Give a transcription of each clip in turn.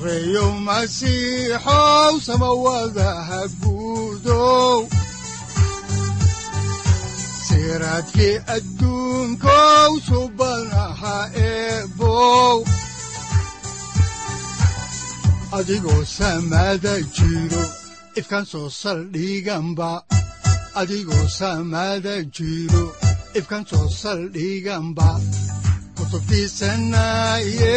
sareyow masiixow samawadaha guudow siraadkii adduunkow subanaha adigoo jiro ifkaan soo saldhiganba adigoo soo saldhiganba kutubtiisanaye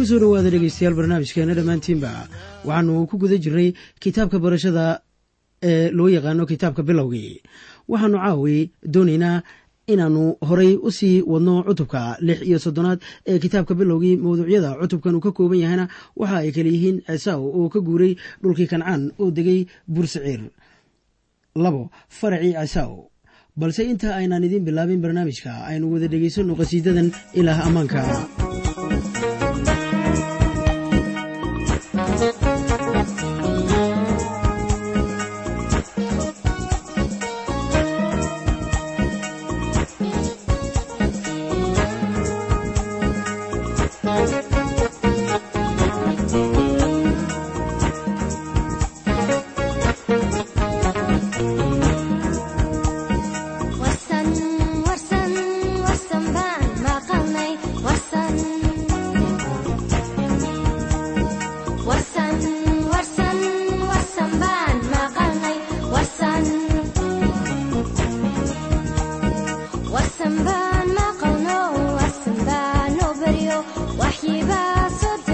ku soo dhowaada dhegeystayaal barnaamijkeena dhammaantiinba. Waxaanu ku guda jirnay kitaabka barashada ee loo yaqaano kitaabka bilowgii. Waxaanu caawi doonaynaa inaannu horay u sii wadno cutubka lix iyo soddonaad ee kitaabka bilowgii. Mawduucyada cutubkan uu ka kooban yahayna waxa ay kale yihiin ciisaaw oo ka guuray dhulkii kancaan oo degay bursiciir labo faracii ciisaaw balse inta aynaan idiin bilaabin barnaamijka aynu wada dhegaysanno qhasiidadan ilaah ammaanka llevas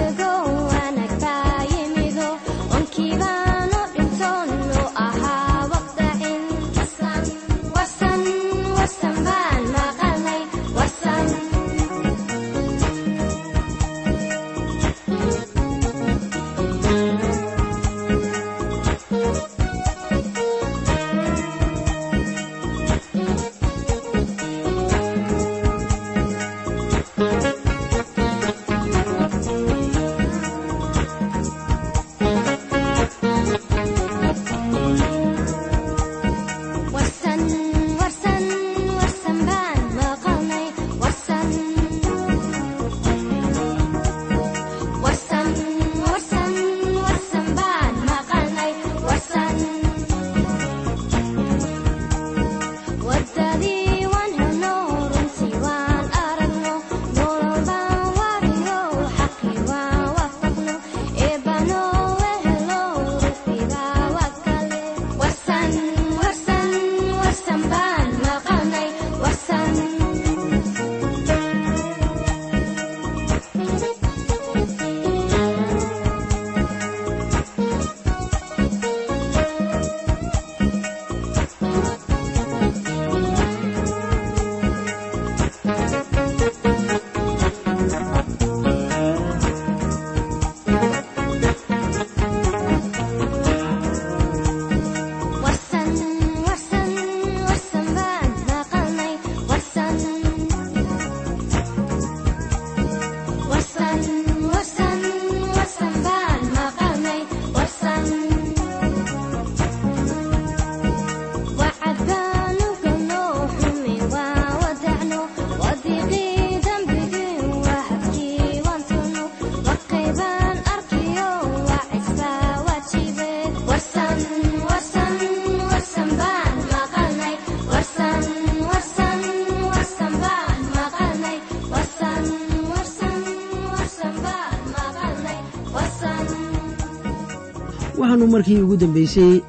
markii ugu dambaysay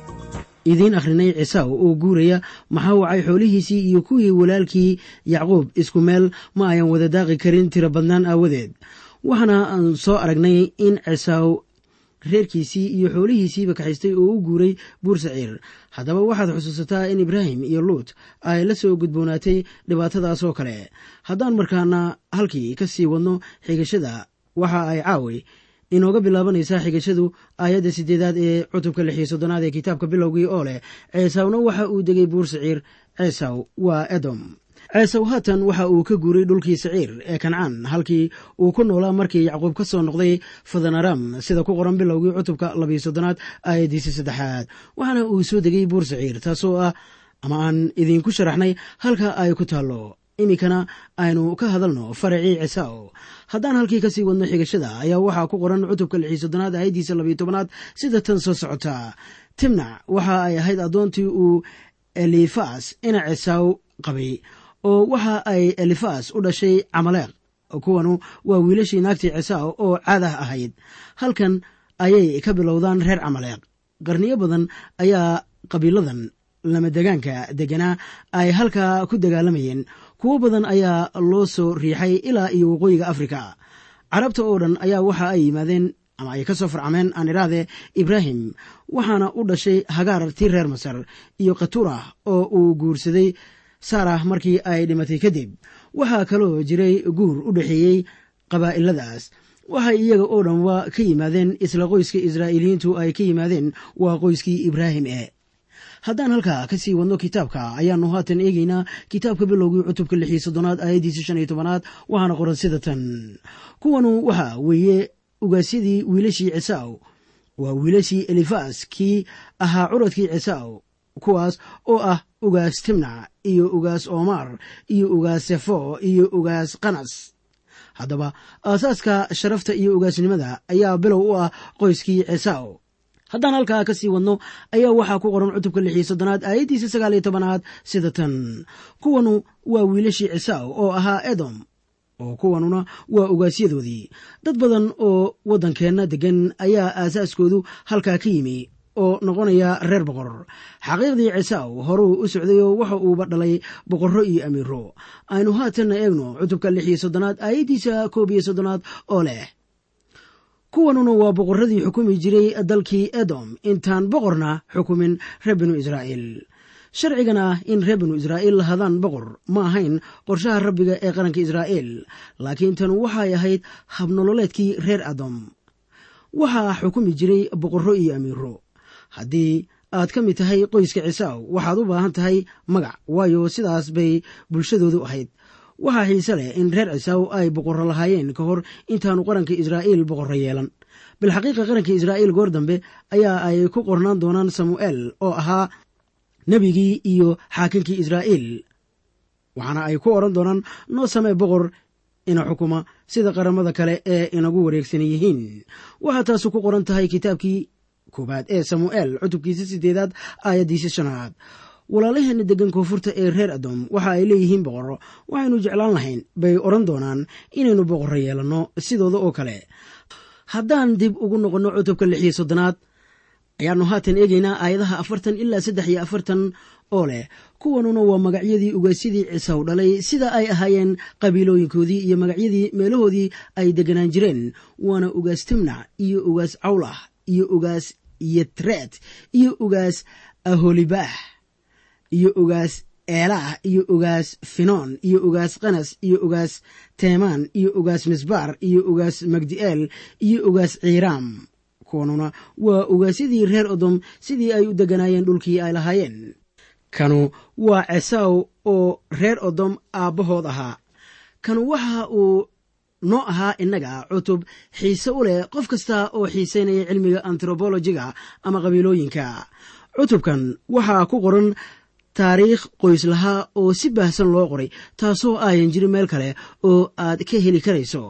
idiin akhrinay cisaw oo guuraya maxaa wacay xoolihiisii iyo kuwii walaalkii yacquub? Isku meel ma ayan wada daaqi karin tiro badnaan aawadeed. Waxaana aan soo aragnay in cisaw reerkiisii iyo xoolihiisiiba kaxaystay oo u guuray buur saciir. Haddaba waxaad xusuusataa in ibraahim iyo luut ay la soo gudboonaatay dhibaatadaas oo kale. Haddaan markaana halkii ka sii wadno xigashada waxa ay caawi inooga bilaabanaysaa xigashadu aayadda sideedaad ee cutubka lix iyo soddonaad ee kitaabka bilowgii oo leh. Ceesawna waxa uu degay buur saciir ceesaw waa edom. Ceesaw haatan waxa uu ka guuray dhulkii saciir ee kancaan halkii uu ku noolaa markii yacquub ka soo noqday fadanaram sida ku qoran bilowgii cutubka labiyo soddonaad aayaddiisa saddexaad. Waxaana uu soo degay buur saciir taasoo ah ama aan idiinku sharaxnay halka ay ku taallo iminkana aynu ka hadalno faracii cisaw haddaan halkii ka sii wadno xigashada ayaa waxaa ku qoran cutubka lixii soddonaad aayaddiisa labiyo tobanaad sida tan soo socota. Timnac waxa ay ahayd addoontii uu elifas ina cisaw qabay oo waxa ay elifas u dhashay camaleeq kuwanu waa wiilashii naagtii cisaw oo caadah ahayd. Halkan ayay ka bilowdaan reer camaleeq qarniyo badan ayaa qabiiladan lama degaanka deganaa ay halkaa ku dagaalamayeen kuwo badan ayaa loo soo riixay ilaa iyo waqooyiga afrika. Carabta oo dhan ayaa waxa ay yimaadeen ama ay ka soo farcameen aan idhaahde ibraahim waxaana u dhashay hagaar tii reer masar iyo khaturah oo uu guursaday saarah markii ay dhimatay kadib. Waxaa kaloo jiray guur u dhexeeyey qabaa'iladaas waxay iyaga oo dhan waa ka yimaadeen isla qoyska israa'iiliyiintu ay ka yimaadeen waa qoyskii ibraahim e haddaan halkaa ka sii wadno kitaabka ayaannu haatan eegeynaa kitaabka bilowgii cutubka lix iyo soddonaad aayaddiisa shan iyo tobanaad waxaana qoran sida tan. Kuwanu waxa weeye ugaasyadii wiilashii cisaw waa wiilashii elifas kii ahaa curadkii cisaw kuwaas oo ah ugaas timnac iyo ugaas omar iyo ugaas sefo iyo ugaas qanas. Haddaba aasaaska sharafta iyo ugaasnimada ayaa bilow u ah qoyskii cisaw haddaan halkaa ka sii wadno ayaa waxaa ku qoran cutubka lix iyo soddonaad aayaddiisa sagaal iyo tobanaad sida tan. Kuwanu waa wiilashii cisaw oo ahaa edom oo kuwanuna waa ugaasyadoodii dad badan oo waddankeenna deggan ayaa aasaaskoodu halkaa ka yimi oo noqonaya reer boqor. Xaqiiqdii cisaw horuu u socday oo waxa uuba dhalay boqorro iyo amiiro aynu haatanna eegno cutubka lix iyo soddonaad aayaddiisa koob iyo soddonaad oo leh kuwanuna waa boqorradii xukumi jiray dalkii edom. Intaan boqorna xukumin reer binu israa'iil. Sharcigan ah in reer binu israa'iil lahadaan boqor ma ahayn qorshaha rabbiga ee qaranka israa'iil. Laakiin tan waxay ahayd habnololeedkii reer adom waxaa xukumi jiray boqorro iyo amiiro haddii aad ka mid tahay qoyska cisaaw waxaad u baahan tahay magac waayo sidaas bay bulshadoodu ahayd waxaa xiise leh in reer cisaaw ay boqorro lahaayeen ka hor intaanu qaranka israa'iil boqorro yeelan. Bilxaqiiqa qaranka israa'iil goor dambe ayaa ay ku qornaan doonaan samu'eel oo ahaa nebigii iyo xaakinkii israa'iil. Waxaana ay ku odhan doonaan noo samee boqor ina xukuma sida qaramada kale ee inagu wareegsan yihiin. Waxaa taasu ku qoran tahay kitaabkii koowaad ee samu'eel cutubkiisa sideedaad aayaddiisa shanaad walaalaheena deggan koonfurta ee reer adom waxa ay leeyihiin boqorro. Waxaynu jeclaan lahayn bay odhan doonaan inaynu boqorro yeelanno sidooda oo kale. Haddaan dib ugu noqonno cutubka lix iyo soddonaad ayaannu haatan eegaynaa aayadaha afartan ilaa saddex iyo afartan oo leh. Kuwanuna waa magacyadii ugaasyadii cisaw dhalay sida ay ahaayeen qabiilooyinkoodii iyo magacyadii meelahoodii ay deganaan jireen. Waana ugaas timnac iyo ugaas cawlah iyo ugaas yetreet iyo ugaas aholibah iyo ugaas eelaah iyo ugaas finoon iyo ugaas qanas iyo ugaas teemaan iyo ugaas misbaar iyo ugaas magdi'eel iyo ugaas ciiraam. Kuwanuna waa ugaasyadii reer odom sidii ay u deganaayeen dhulkii ay lahaayeen. Kanu waa cesaw oo reer odom aabbahood ahaa. Kanu waxa uu noo ahaa innaga cutub xiise u leh qof kasta oo xiisaynaya cilmiga antropolojiga ama qabiilooyinka. Cutubkan waxaa ku qoran taariikh qoys lahaa oo si baahsan loo qoray taasoo aayan jirin meel kale oo aad ka heli karayso.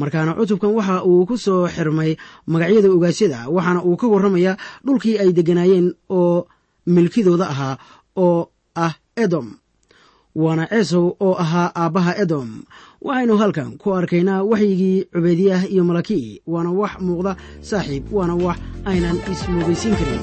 Markaana cutubkan waxa uu ku soo xirmay magacyada ogaasyada waxaana uu ka warramayaa dhulkii ay degganaayeen oo milkidooda ahaa oo ah edom. Waana ceesow oo ahaa aabbaha edom. Waxaynu halkan ku arkaynaa waxyigii cubeydiyah iyo malaki waana wax muuqda saaxiib waana wax aynan ismoogaysiin karin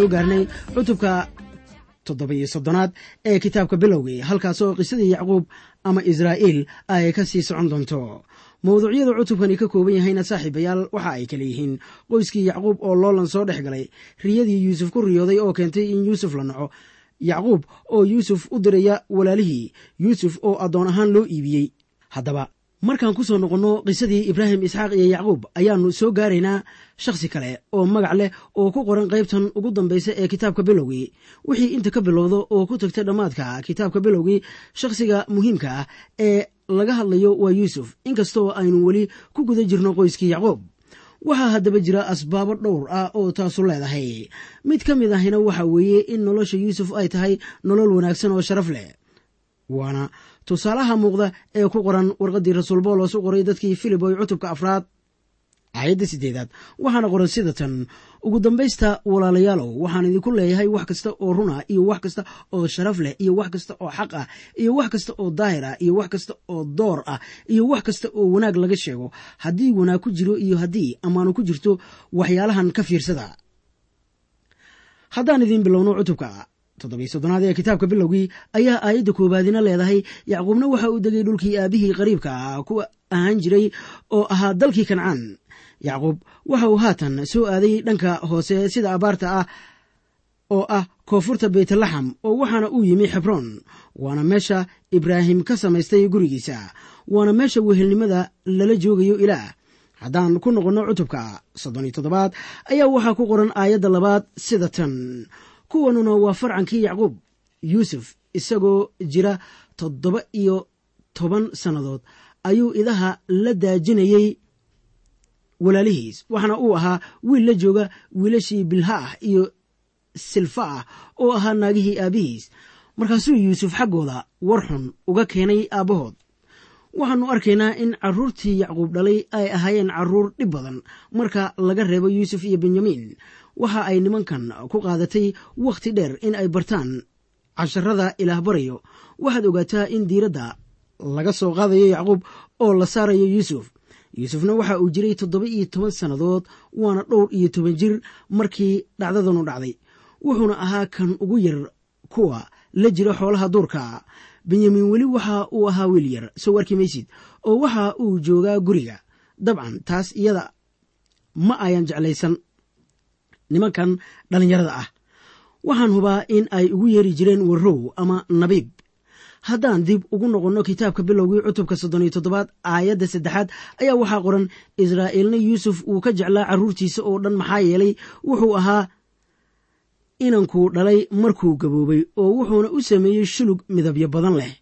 soo gaarnay cutubka toddoba-iyo soddonaad ee kitaabka bilowgii halkaasoo qisadii yacquub ama israa'iil ay ka sii socon doonto. Mawduucyada cutubkani ka kooban yahayna saaxiibayaal waxa ay kale yihiin. Qoyskii yacquub oo loolan soo dhex galay riyadii yuusuf ku riyooday oo keentay in yuusuf la naco yacquub oo yuusuf u diraya walaalihii yuusuf oo addoon ahaan loo iibiyey. Haddaba markaan ku soo noqonno qisadii ibraahim isxaaq iyo yacquub ayaannu soo gaaraynaa shakhsi kale oo magac leh oo ku qoran qaybtan ugu dambaysa ee kitaabka bilowgii. Wixii inta ka bilowda oo ku tagta dhammaadka kitaabka bilowgii shakhsiga muhiimka ah ee laga hadlayo waa yuusuf. Inkastoo aynu weli ku guda jirno qoyskii yacquub waxaa haddaba jira asbaabo dhowr ah oo taasu leedahay. Mid ka mid ahina waxa weeye in nolosha yuusuf ay tahay nolol wanaagsan oo sharaf leh waana tusaalaha muuqda ee ku qoran warqaddii rasuul boolos u qoray dadkii filiboy cutubka afraad aayadda siddeedaad. Waxaana qoran sida tan ugu dambaysta walaalayaalow waxaan idinku leeyahay wax kasta oo run ah iyo wax kasta oo sharaf leh iyo wax kasta oo xaq ah iyo wax kasta oo daahir ah iyo wax kasta oo door ah iyo wax kasta oo wanaag laga sheego. Haddii wanaag ku jiro iyo haddii ammaanu ku jirto waxyaalahan ka fiirsada. Haddaan idiin bilowno cutubka toddobiy soddonaad ee kitaabka bilowgii ayaa aayadda koowaadina leedahay yacquubna waxa uu degay dhulkii aabihii qariibka ah ku ahaan jiray oo ahaa dalkii kancaan. Yacquub waxa uu haatan soo aaday dhanka hoose sida abaarta ah oo ah koonfurta beytlaxam oo waxaana uu yimi xebroon waana meesha ibraahim ka samaystay gurigiisa waana meesha wehelnimada lala joogayo ilaah. Haddaan ku noqonno cutubka soddon iyo toddobaad ayaa waxaa ku qoran aayadda labaad sida tan kuwanuna waa farcankii yacquub yuusuf isagoo jira toddoba iyo toban sannadood ayuu idaha la daajinayey walaalihiis waxaana uu ahaa wiil la jooga wiilashii bilha ah iyo silfa ah oo ahaa naagihii aabbihiis markaasuu yuusuf xaggooda war xun uga keenay aabbahood. Waxaannu arkaynaa in carruurtii yacquub dhalay ay ahaayeen carruur dhib badan. Marka laga reebo yuusuf iyo benyamin waxa ay nimankan ku qaadatay wakhti dheer in ay bartaan casharada ilaah barayo. Waxaad ogaataa in diiradda laga soo qaadayo yacquub oo la saarayo yuusuf. Yuusufna waxa uu jiray toddoba iyo toban sannadood waana dhowr iyo toban jir markii dhacdadanu dhacday. Wuxuuna ahaa kan ugu yar kuwa la jira xoolaha duurka. Benyamin weli waxa uu ahaa wiil yar soo arki oo waxa uu joogaa guriga. Dabcan taas iyada ma ayan jeclaysan nimankan dhallinyarada ah. Waxaan hubaa in ay ugu yeeri jireen warrow ama nabiib haddaan dib ugu noqonno kitaabka bilowgii cutubka soddon iyo toddobaad aayadda saddexaad ayaa waxaa qoran israa'iilna yuusuf uu ka jeclaa carruurtiisa oo dhan maxaa yeelay wuxuu ahaa inankuu dhalay markuu gaboobay oo wuxuuna u sameeyey shulug midabyo badan leh.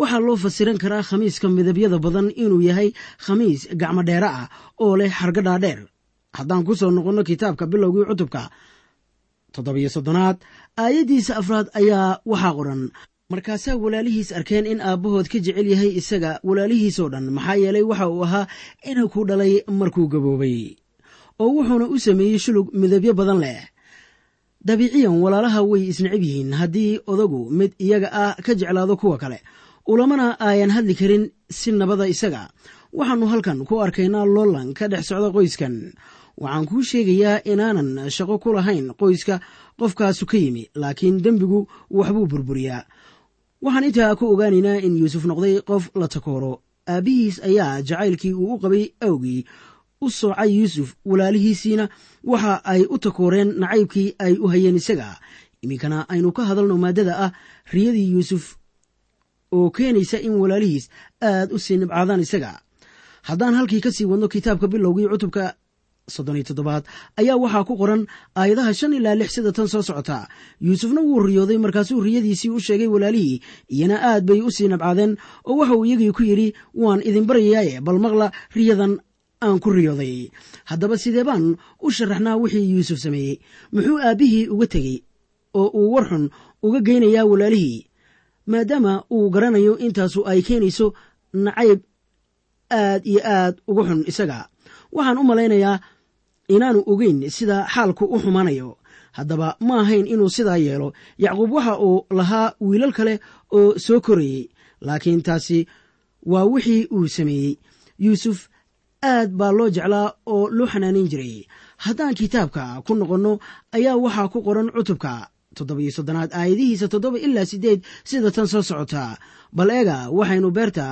Waxaa loo fasiran karaa khamiiska midabyada badan inuu yahay khamiis gacmo dheere ah oo leh xarga dhaadheer haddaan ku soo noqonno kitaabka bilowgii cutubka toddobiyo soddonaad aayaddiisa afraad ayaa waxaa qoran. Markaasaa walaalihiis arkeen in aabbahood ka jecel yahay isaga walaalihiisoo dhan maxaa yeelay waxa uu ahaa inankuu dhalay markuu gaboobay oo wuxuuna u sameeyey shulug midabyo badan leh. Dabiiciyan walaalaha way isnecab yihiin haddii odagu mid iyaga ah ka jeclaado kuwa kale. Ulamana aayan hadli karin si nabada isaga. Waxaannu halkan ku arkaynaa loolan ka dhex socda qoyskan waxaan kuu sheegayaa inaanan shaqo ku lahayn qoyska qofkaasu ka yimi laakiin dembigu waxbuu burburiyaa. Waxaan intaa ku ogaanaynaa in yuusuf noqday qof la takooro. Aabbihiis ayaa jacaylkii uu u qabay awgii. U soocay yuusuf walaalihiisiina waxa ay u takooreen nacaybkii ay u hayeen isaga. Iminkana aynu ka hadalno maaddada ah riyadii yuusuf oo keenaysa in walaalihiis aad u sii nibcaadaan isaga. Haddaan halkii ka sii wadno kitaabka bilowgii cutubka soddon iyo toddobaad ayaa waxaa ku qoran aayadaha shan ilaa lix sida tan soo socota. Yuusufna wuu riyooday markaasuu riyadiisii u sheegay walaalihii iyana aad bay u sii nabcaadeen oo waxa uu iyagii ku yidhi waan idin baryayaaye bal maqla riyadan aan ku riyooday. Haddaba sidee baan u sharaxnaa wixii yuusuf sameeyey? Muxuu aabbihii uga tegey oo uu war xun uga geynayaa walaalihii maadaama uu garanayo intaasu ay keenayso nacayb aad iyo aad uga xun isaga. Waxaan u malaynayaa inaanu ogeyn sida xaalku u xumaanayo haddaba ma ahayn inuu sidaa yeelo yacquub waxa uu lahaa wiilal kale oo soo korayey laakiin taasi waa wixii uu sameeyey. Yuusuf aad baa loo jeclaa oo loo xanaanin jiray. Haddaan kitaabka ku noqonno ayaa waxaa ku qoran cutubka toddobiyo soddonaad aayadihiisa toddoba ilaa siddeed sida tan soo socota. Bal eega waxaynu beerta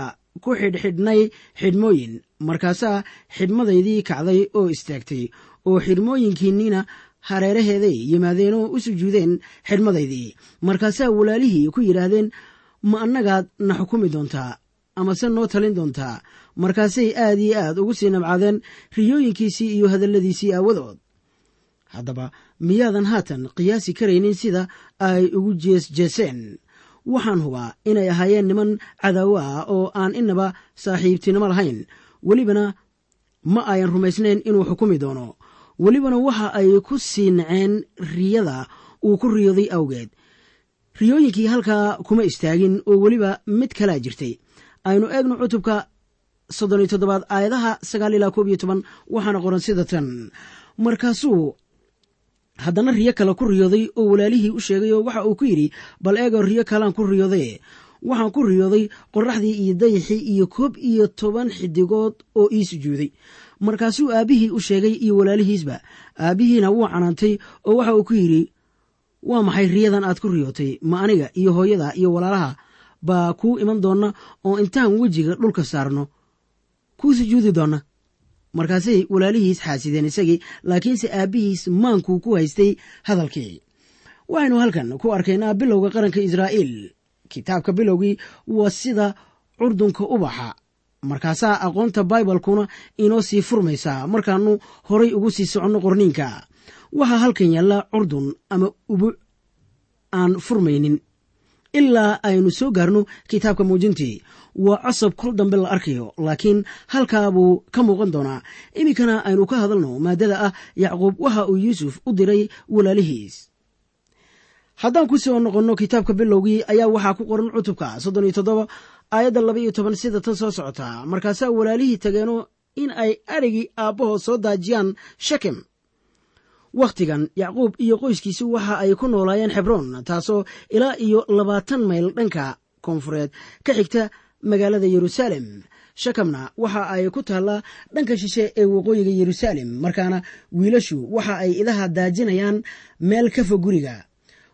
ku xidhxidhnay xidhmooyin markaasaa xidhmadaydii kacday oo istaagtay oo xidhmooyinkiinniina hareeraheeday yimaadeen oo u sujuudeen xidhmadaydii markaasaa walaalihii ku yidhaahdeen ma annagaad na xukumi doontaa amase noo talin doontaa. Markaasay aad iyo aad ugu sii nabcaadeen riyooyinkiisii iyo hadalladiisii aawadood. Haddaba miyaadan haatan qiyaasi karaynin sida ay ugu jeesjeeseen waxaan hubaa inay ahaayeen niman cadaawo ah oo aan inaba saaxiibtinimo lahayn. Welibana ma ayan rumaysnayn inuu xukumi doono welibana waxa ay ku sii naceen riyada uu ku riyooday awgeed. Riyooyinkii halkaa kuma istaagin oo weliba mid kalaa jirtay. Aynu eegno cutubka soddon iyo toddobaad aayadaha sagaal ilaa koob iyo toban waxaana qoran sida tan. Markaasuu haddana riyo kale ku riyooday oo walaalihii u sheegay oo waxa uu ku yidhi bal eego riyo kalaan ku riyooday. Waxaan ku riyooday qorraxdii iyo dayaxii iyo koob iyo toban xidigood oo ii sujuuday markaasuu aabbihii u sheegay iyo walaalihiisba. Aabbihiina wuu canaantay oo waxa uu ku yidhi waa maxay riyadan aad ku riyootay? Ma aniga iyo hooyada iyo walaalaha baa kuu iman doonna oo intaan wejiga dhulka saarno. Kuu sujuudi doonna. Markaasay walaalihiis xaasideen isagii laakiinse aabbihiis maankuu ku haystay hadalkii. Waxaynu halkan ku arkaynaa bilowga qaranka israa'iil. Kitaabka bilowgii waa sida curdunka ubaxa markaasaa aqoonta baibalkuna inoo sii furmaysaa markaanu horay ugu sii soconno qorniinka. Waxaa halkan yaalla curdun ama ubuc aan furmaynin. Ilaa aynu soo gaarno kitaabka muujintii. Waa cosab kol dambe la arkayo laakiin halkaa buu ka muuqan doonaa. Iminkana aynu ka hadalno maadada ah yacquub waxa uu yuusuf u diray walaalihiis. Haddaan ku soo noqonno kitaabka bilowgii ayaa waxaa ku qoran cutubka soddon iyo toddoba aayadda laba iyo toban sida tan soo socota. Markaasaa walaalihii tageeno in ay adrigii aabbahood soo daajiyaan shakem wakhtigan yacquub iyo qoyskiisu waxa ay ku noolaayeen xebroon taasoo ilaa iyo labaatan mayl dhanka koonfureed ka xigta magaalada yeruusaalem shakamna waxa ay ku taallaa dhanka shishe ee waqooyiga yeruusaalem markaana wiilashu waxa ay idaha daajinayaan meel ka fog guriga.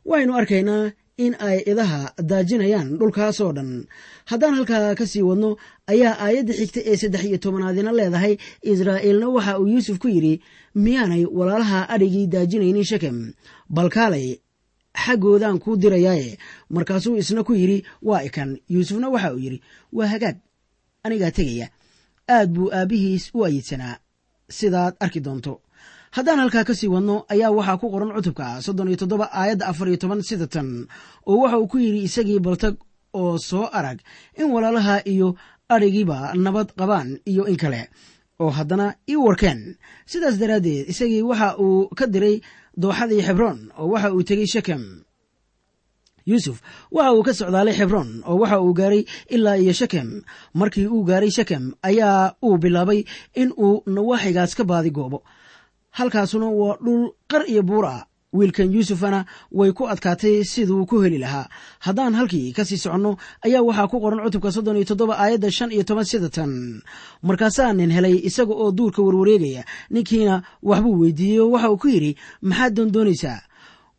Waxaynu arkaynaa in ay idaha daajinayaan dhulkaasoo dhan. Haddaan halkaa ka sii wadno ayaa aayadda xigta ee saddex iyo tobanaadina leedahay. Israa'iilna waxa uu yuusuf ku yidhi miyaanay walaalaha adhigii daajinaynin shakem balkaalay xaggoodaan kuu dirayaaye. Markaasuu isna ku yidhi waa ikan. Yuusufna waxa uu yidhi waa hagaag anigaa tegaya. Aad buu aabbihiis u ayidsanaa sidaad arki doonto haddaan halkaa ka sii wadno ayaa waxaa ku qoran cutubka soddon iyo toddoba aayadda afar iyo toban sida tan oo waxa uu ku yidhi isagii baltag oo soo arag in walaalaha iyo adhigiiba nabad qabaan iyo in kale oo haddana ii warkeen. Sidaas daraaddeed isagii waxa uu ka diray dooxadii xebroon oo waxa uu tegey shekem. Yuusuf waxa uu ka socdaalay xebroon oo waxa uu gaaray ilaa iyo shekem. Markii uu gaaray shekem ayaa uu bilaabay in uu nawaaxigaas ka baadi goobo halkaasuna waa dhul qar iyo buur ah. Wiilkan yuusufana way ku adkaatay siduu ku heli lahaa. Haddaan halkii ka sii soconno ayaa waxaa ku qoran cutubka soddon iyo toddoba aayadda shan iyo toban sida markaasaa nin helay isaga oo duurka warwareegaya ninkiina waxbuu weydiiyey oo waxa uu ku yidhi maxaad doondoonaysaa?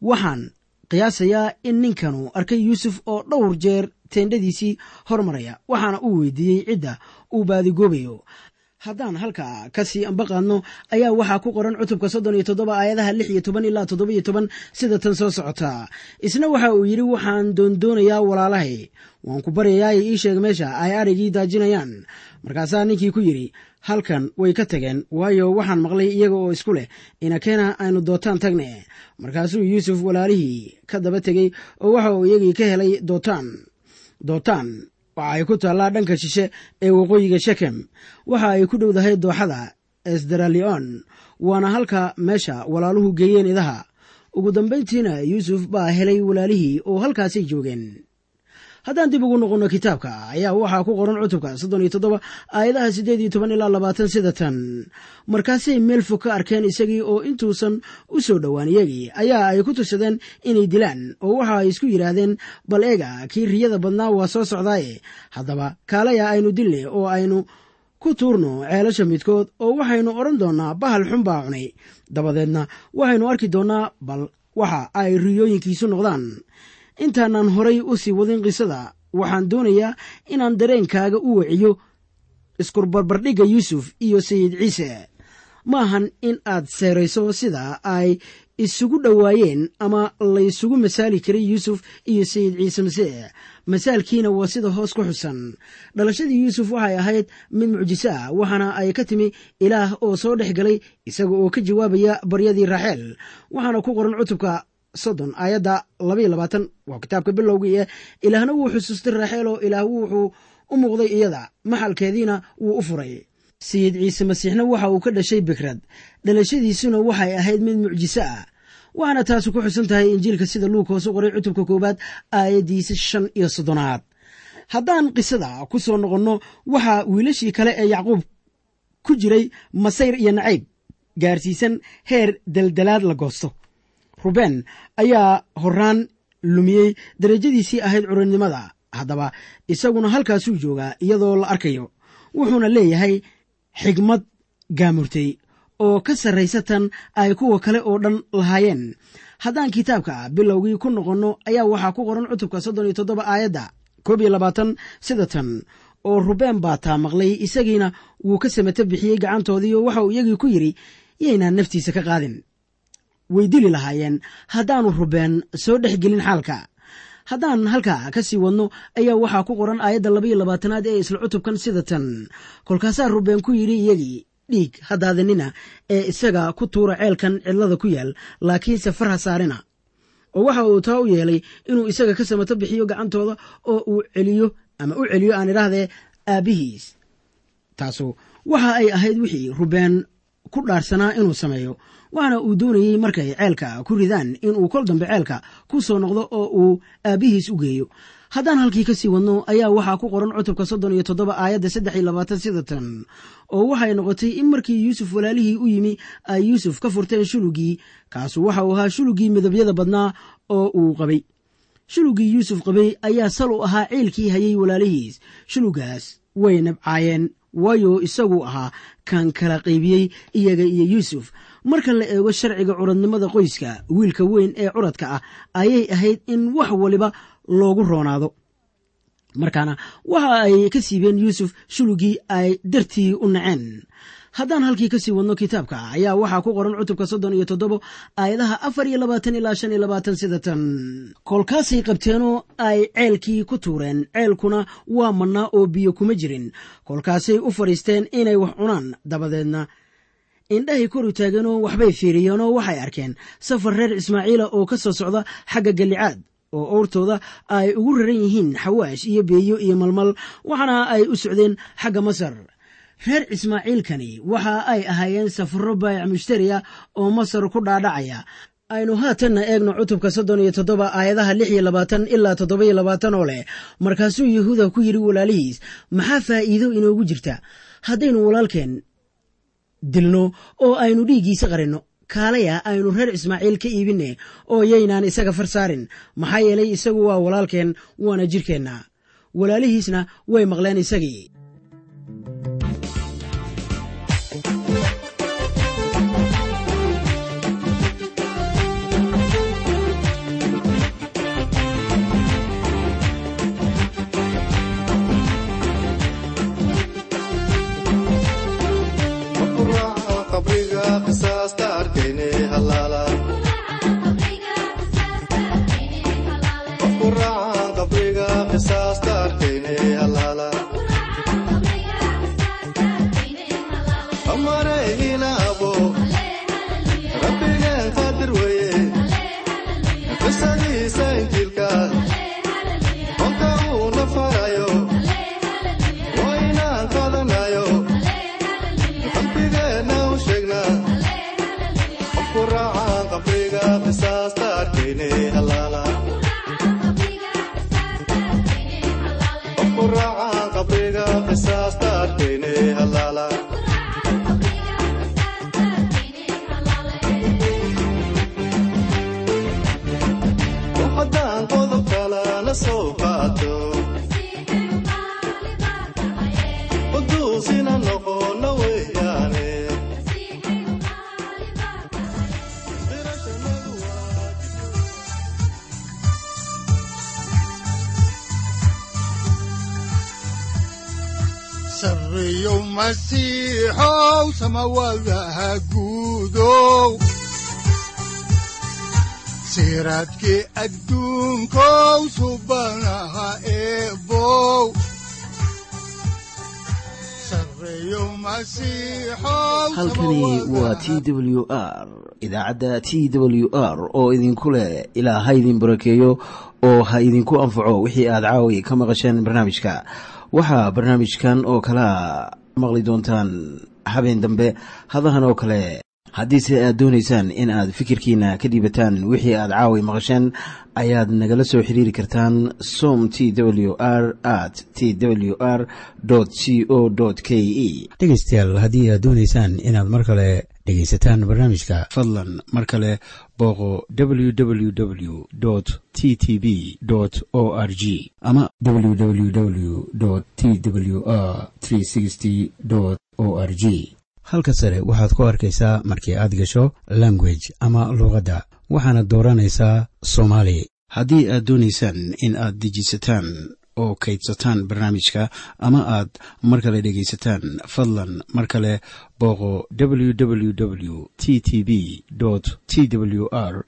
Waxaan qiyaasayaa in ninkanu arkay yuusuf oo dhowr jeer teendhadiisii hormaraya. Waxaana uu weydiiyey cidda uu baadigoobayo haddaan halkaa ka sii ambaqaadno ayaa waxaa ku qoran cutubka soddon iyo toddoba aayadaha lix iyo toban ilaa toddoba iyo toban sida tan soo socota. Isna waxa uu yidhi waxaan doondoonayaa walaalahay. Waan ku baryayaa ii sheeg meesha ay adhaygii daajinayaan. Markaasaa ninkii ku yidhi halkan way ka tageen waayo waxaan maqlay iyaga oo isku leh inakeena aynu dootaan tagne markaasuu yuusuf walaalihii ka daba tegey oo waxa uu iyagii ka helay dootaan dootaan waxa ay ku taallaa dhanka shishe ee waqooyiga shekem. Waxa ay ku dhowdahay dooxada esdaralion waana halka meesha walaaluhu geeyeen idaha. Ugu dambayntiina yuusuf baa helay walaalihii oo halkaasay joogeen haddaan dib ugu noqonno kitaabka ayaa waxaa ku qoran cutubka soddon iyo toddoba aayadaha siddeed iyo toban ilaa labaatan sida tan. Markaasay meel fog ka arkeen isagii oo intuusan u soo dhowaan iyagii ayaa ay ku tusadeen inay dilaan oo waxa ay isku yidhaahdeen bal eega kii riyada badnaa waa soo socdaaye. Haddaba kaalaya aynu dille oo aynu ku tuurno ceelasha midkood oo waxaynu odhan doonnaa bahal xun baa cunay. Dabadeedna waxaynu arki doonnaa bal waxa ay riyooyinkiisu noqdaan intaanan horay u sii wadin qisada waxaan doonayaa inaan dareenkaaga u waciyo iskurbarbardhigga yuusuf iyo sayid ciise. Ma ahan in aad seerayso sida ay isugu dhowaayeen ama laysugu masaali karay yuusuf iyo sayid ciise masiix. Masaalkiina waa sida hoos ku xusan. Dhalashadii yuusuf waxay ahayd mid mucjiso ah waxaana ay ka timi ilaah oo soo dhex galay isaga oo ka jawaabaya baryadii raaxeel. Waxaana ku qoran cutubka soddon aayadda labaiyo labaatan waa kitaabka bilowgii ee ilaahna wuu xusuustay raaxeel ilaah wuxuu u muuqday iyada maxalkeediina wuu u furay. Sayid ciise masiixna waxa uu ka dhashay bikrad dhalashadiisuna waxay ahayd mid mucjiso ah waxaana taasu ku xusan tahay injiilka sida luug hoose qoray cutubka koowaad aayaddiisa shan iyo soddonaad. Haddaan qisada ku soo noqonno waxaa wiilashii kale ee yacquub ku jiray masayr iyo nacayb gaarsiisan heer daldalaad la goosto ruben ayaa horaan lumiyey darajadiisii ahayd curannimada. Haddaba isaguna halkaasuu joogaa iyadoo la arkayo. Wuxuuna leeyahay xigmad gaamurtay oo ka sarraysa tan ay kuwa kale oo dhan lahaayeen. Haddaan kitaabka bilowgii ku noqonno ayaa waxaa ku qoran cutubka soddon iyo toddoba aayadda koob iyo labaatan sida tan oo rubeen baa taa maqlay isagiina wuu ka samato bixiyey gacantoodii oo waxa uu iyagii ku yidhi yaynaan naftiisa ka qaadin way dili lahaayeen. Haddaanu rubeen soo dhex gelin xaalka. Haddaan halkaa ka sii wadno ayaa waxaa ku qoran aayadda labaiyo labaatanaad ee isla cutubkan sida tan. Kolkaasaa rubeen ku yidhi iyagii dhiig hadaadanina ee isaga ku tuura ceelkan cidlada ku yaal laakiinse farha saarina. Oo waxa uu taa u yeelay inuu isaga ka samato bixiyo gacantooda oo uu celiyo ama u celiyo aan idhaahdee aabbihiis taasu waxa ay ahayd wixii rubeen ku dhaarsanaa inuu sameeyo waxaana uu doonayey markay ceelka ku ridaan inuu kol dambe ceelka ku soo noqdo oo uu aabbihiis u geeyo. Haddaan halkii ka sii wadno ayaa waxaa ku qoran cutubka soddon iyo toddoba aayadda saddex iyo labaatan sida oo waxay noqotay in markii yuusuf walaalihii u yimi ay yuusuf ka furteen shulugii kaasu waxa uu ahaa shulugii midabyada badnaa oo uu qabay. Shulugii yuusuf qabay ayaa sal u ahaa ciilkii hayay walaalihiis. Shulugaas way nabcaayeen waayo isagu ahaa kan kala qaybiyey iyaga iyo yuusuf marka la eego sharciga curadnimada qoyska wiilka weyn ee curadka ah ayay ahayd in wax waliba loogu roonaado. Markaana waxa ay ka siibeen yuusuf shulugii ay dartii u naceen. Haddaan halkii ka sii wadno kitaabka ayaa waxaa ku qoran cutubka soddon iyo toddobo aayadaha afar iyo labaatan ilaa shan iyo labaatan sida kolkaasay qabteenoo ay ceelkii ku tuureen. Ceelkuna waa mannaa oo biyo kuma jirin. Kolkaasay u fadhiisteen inay wax cunaan dabadeedna indhahay kor u taaganoo waxbay fiiriyeenoo waxay arkeen safar reer ismaaciila oo ka soo socda xagga gallicaad oo owrtooda ay ugu raran yihiin xawaash iyo beeyo iyo malmal waxaana ay u socdeen xagga masar. Reer ismaaciilkani waxa ay ahaayeen safarro baayac mushtariya oo masar ku dhaadhacaya. Aynu haatanna eegno cutubka soddon iyo toddoba aayadaha lix iyo labaatan ilaa toddoba iyo labaatan oo leh. Markaasuu yahuuda ku yidhi walaalihiis maxaa faa'iido inoogu jirta? Haddaynu walaalkeen dilno oo aynu dhiiggiisa qarinno. Kaalaya aynu reer ismaaciil ka iibinne oo yaynaan isaga far saarin maxaa yeelay isagu waa walaalkeen waana jirkeenna. Walaalihiisna way maqleen isagii masiixow samawadaha guudow siraadkii adduunkow subanaha eebow halkani waa t w r idaacadda t w r oo idinku leh ilaa ha idin barakeeyo oo ha idinku anfaco wixii aad caawi ka maqasheen barnaamijka. Waxaa barnaamijkan oo kalea maqli doontaan habeen dambe. Hadahan oo kale haddiise aad doonaysaan in aad fikirkiina ka dhiibataan wixii aad caawi maqasheen ayaad nagala soo xiriiri kartaan som t w r at t w r c o k e dhegaystayaal haddii aad doonaysaan inaad mar kale dhegaysataan barnaamijka. fadlan mar kale booqo www t t b o r g ama www t w r o r g halka sare waxaad ku arkaysaa markii aad gasho language ama luuqadda waxaana dooranaysaa soomaali. Haddii aad doonaysaan in aad dejisataan oo kaydsataan barnaamijka ama aad mar kale dhegaysataan fadlan mar kale booqo www t t b t w r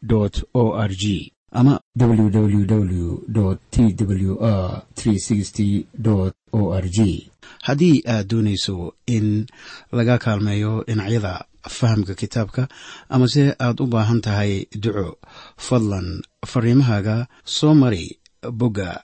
o r g ama www t w r o r g haddii aad doonayso in laga kaalmeeyo dhinacyada fahamka kitaabka amase aad u baahan tahay duco fadlan fariimahaaga soo mari bogga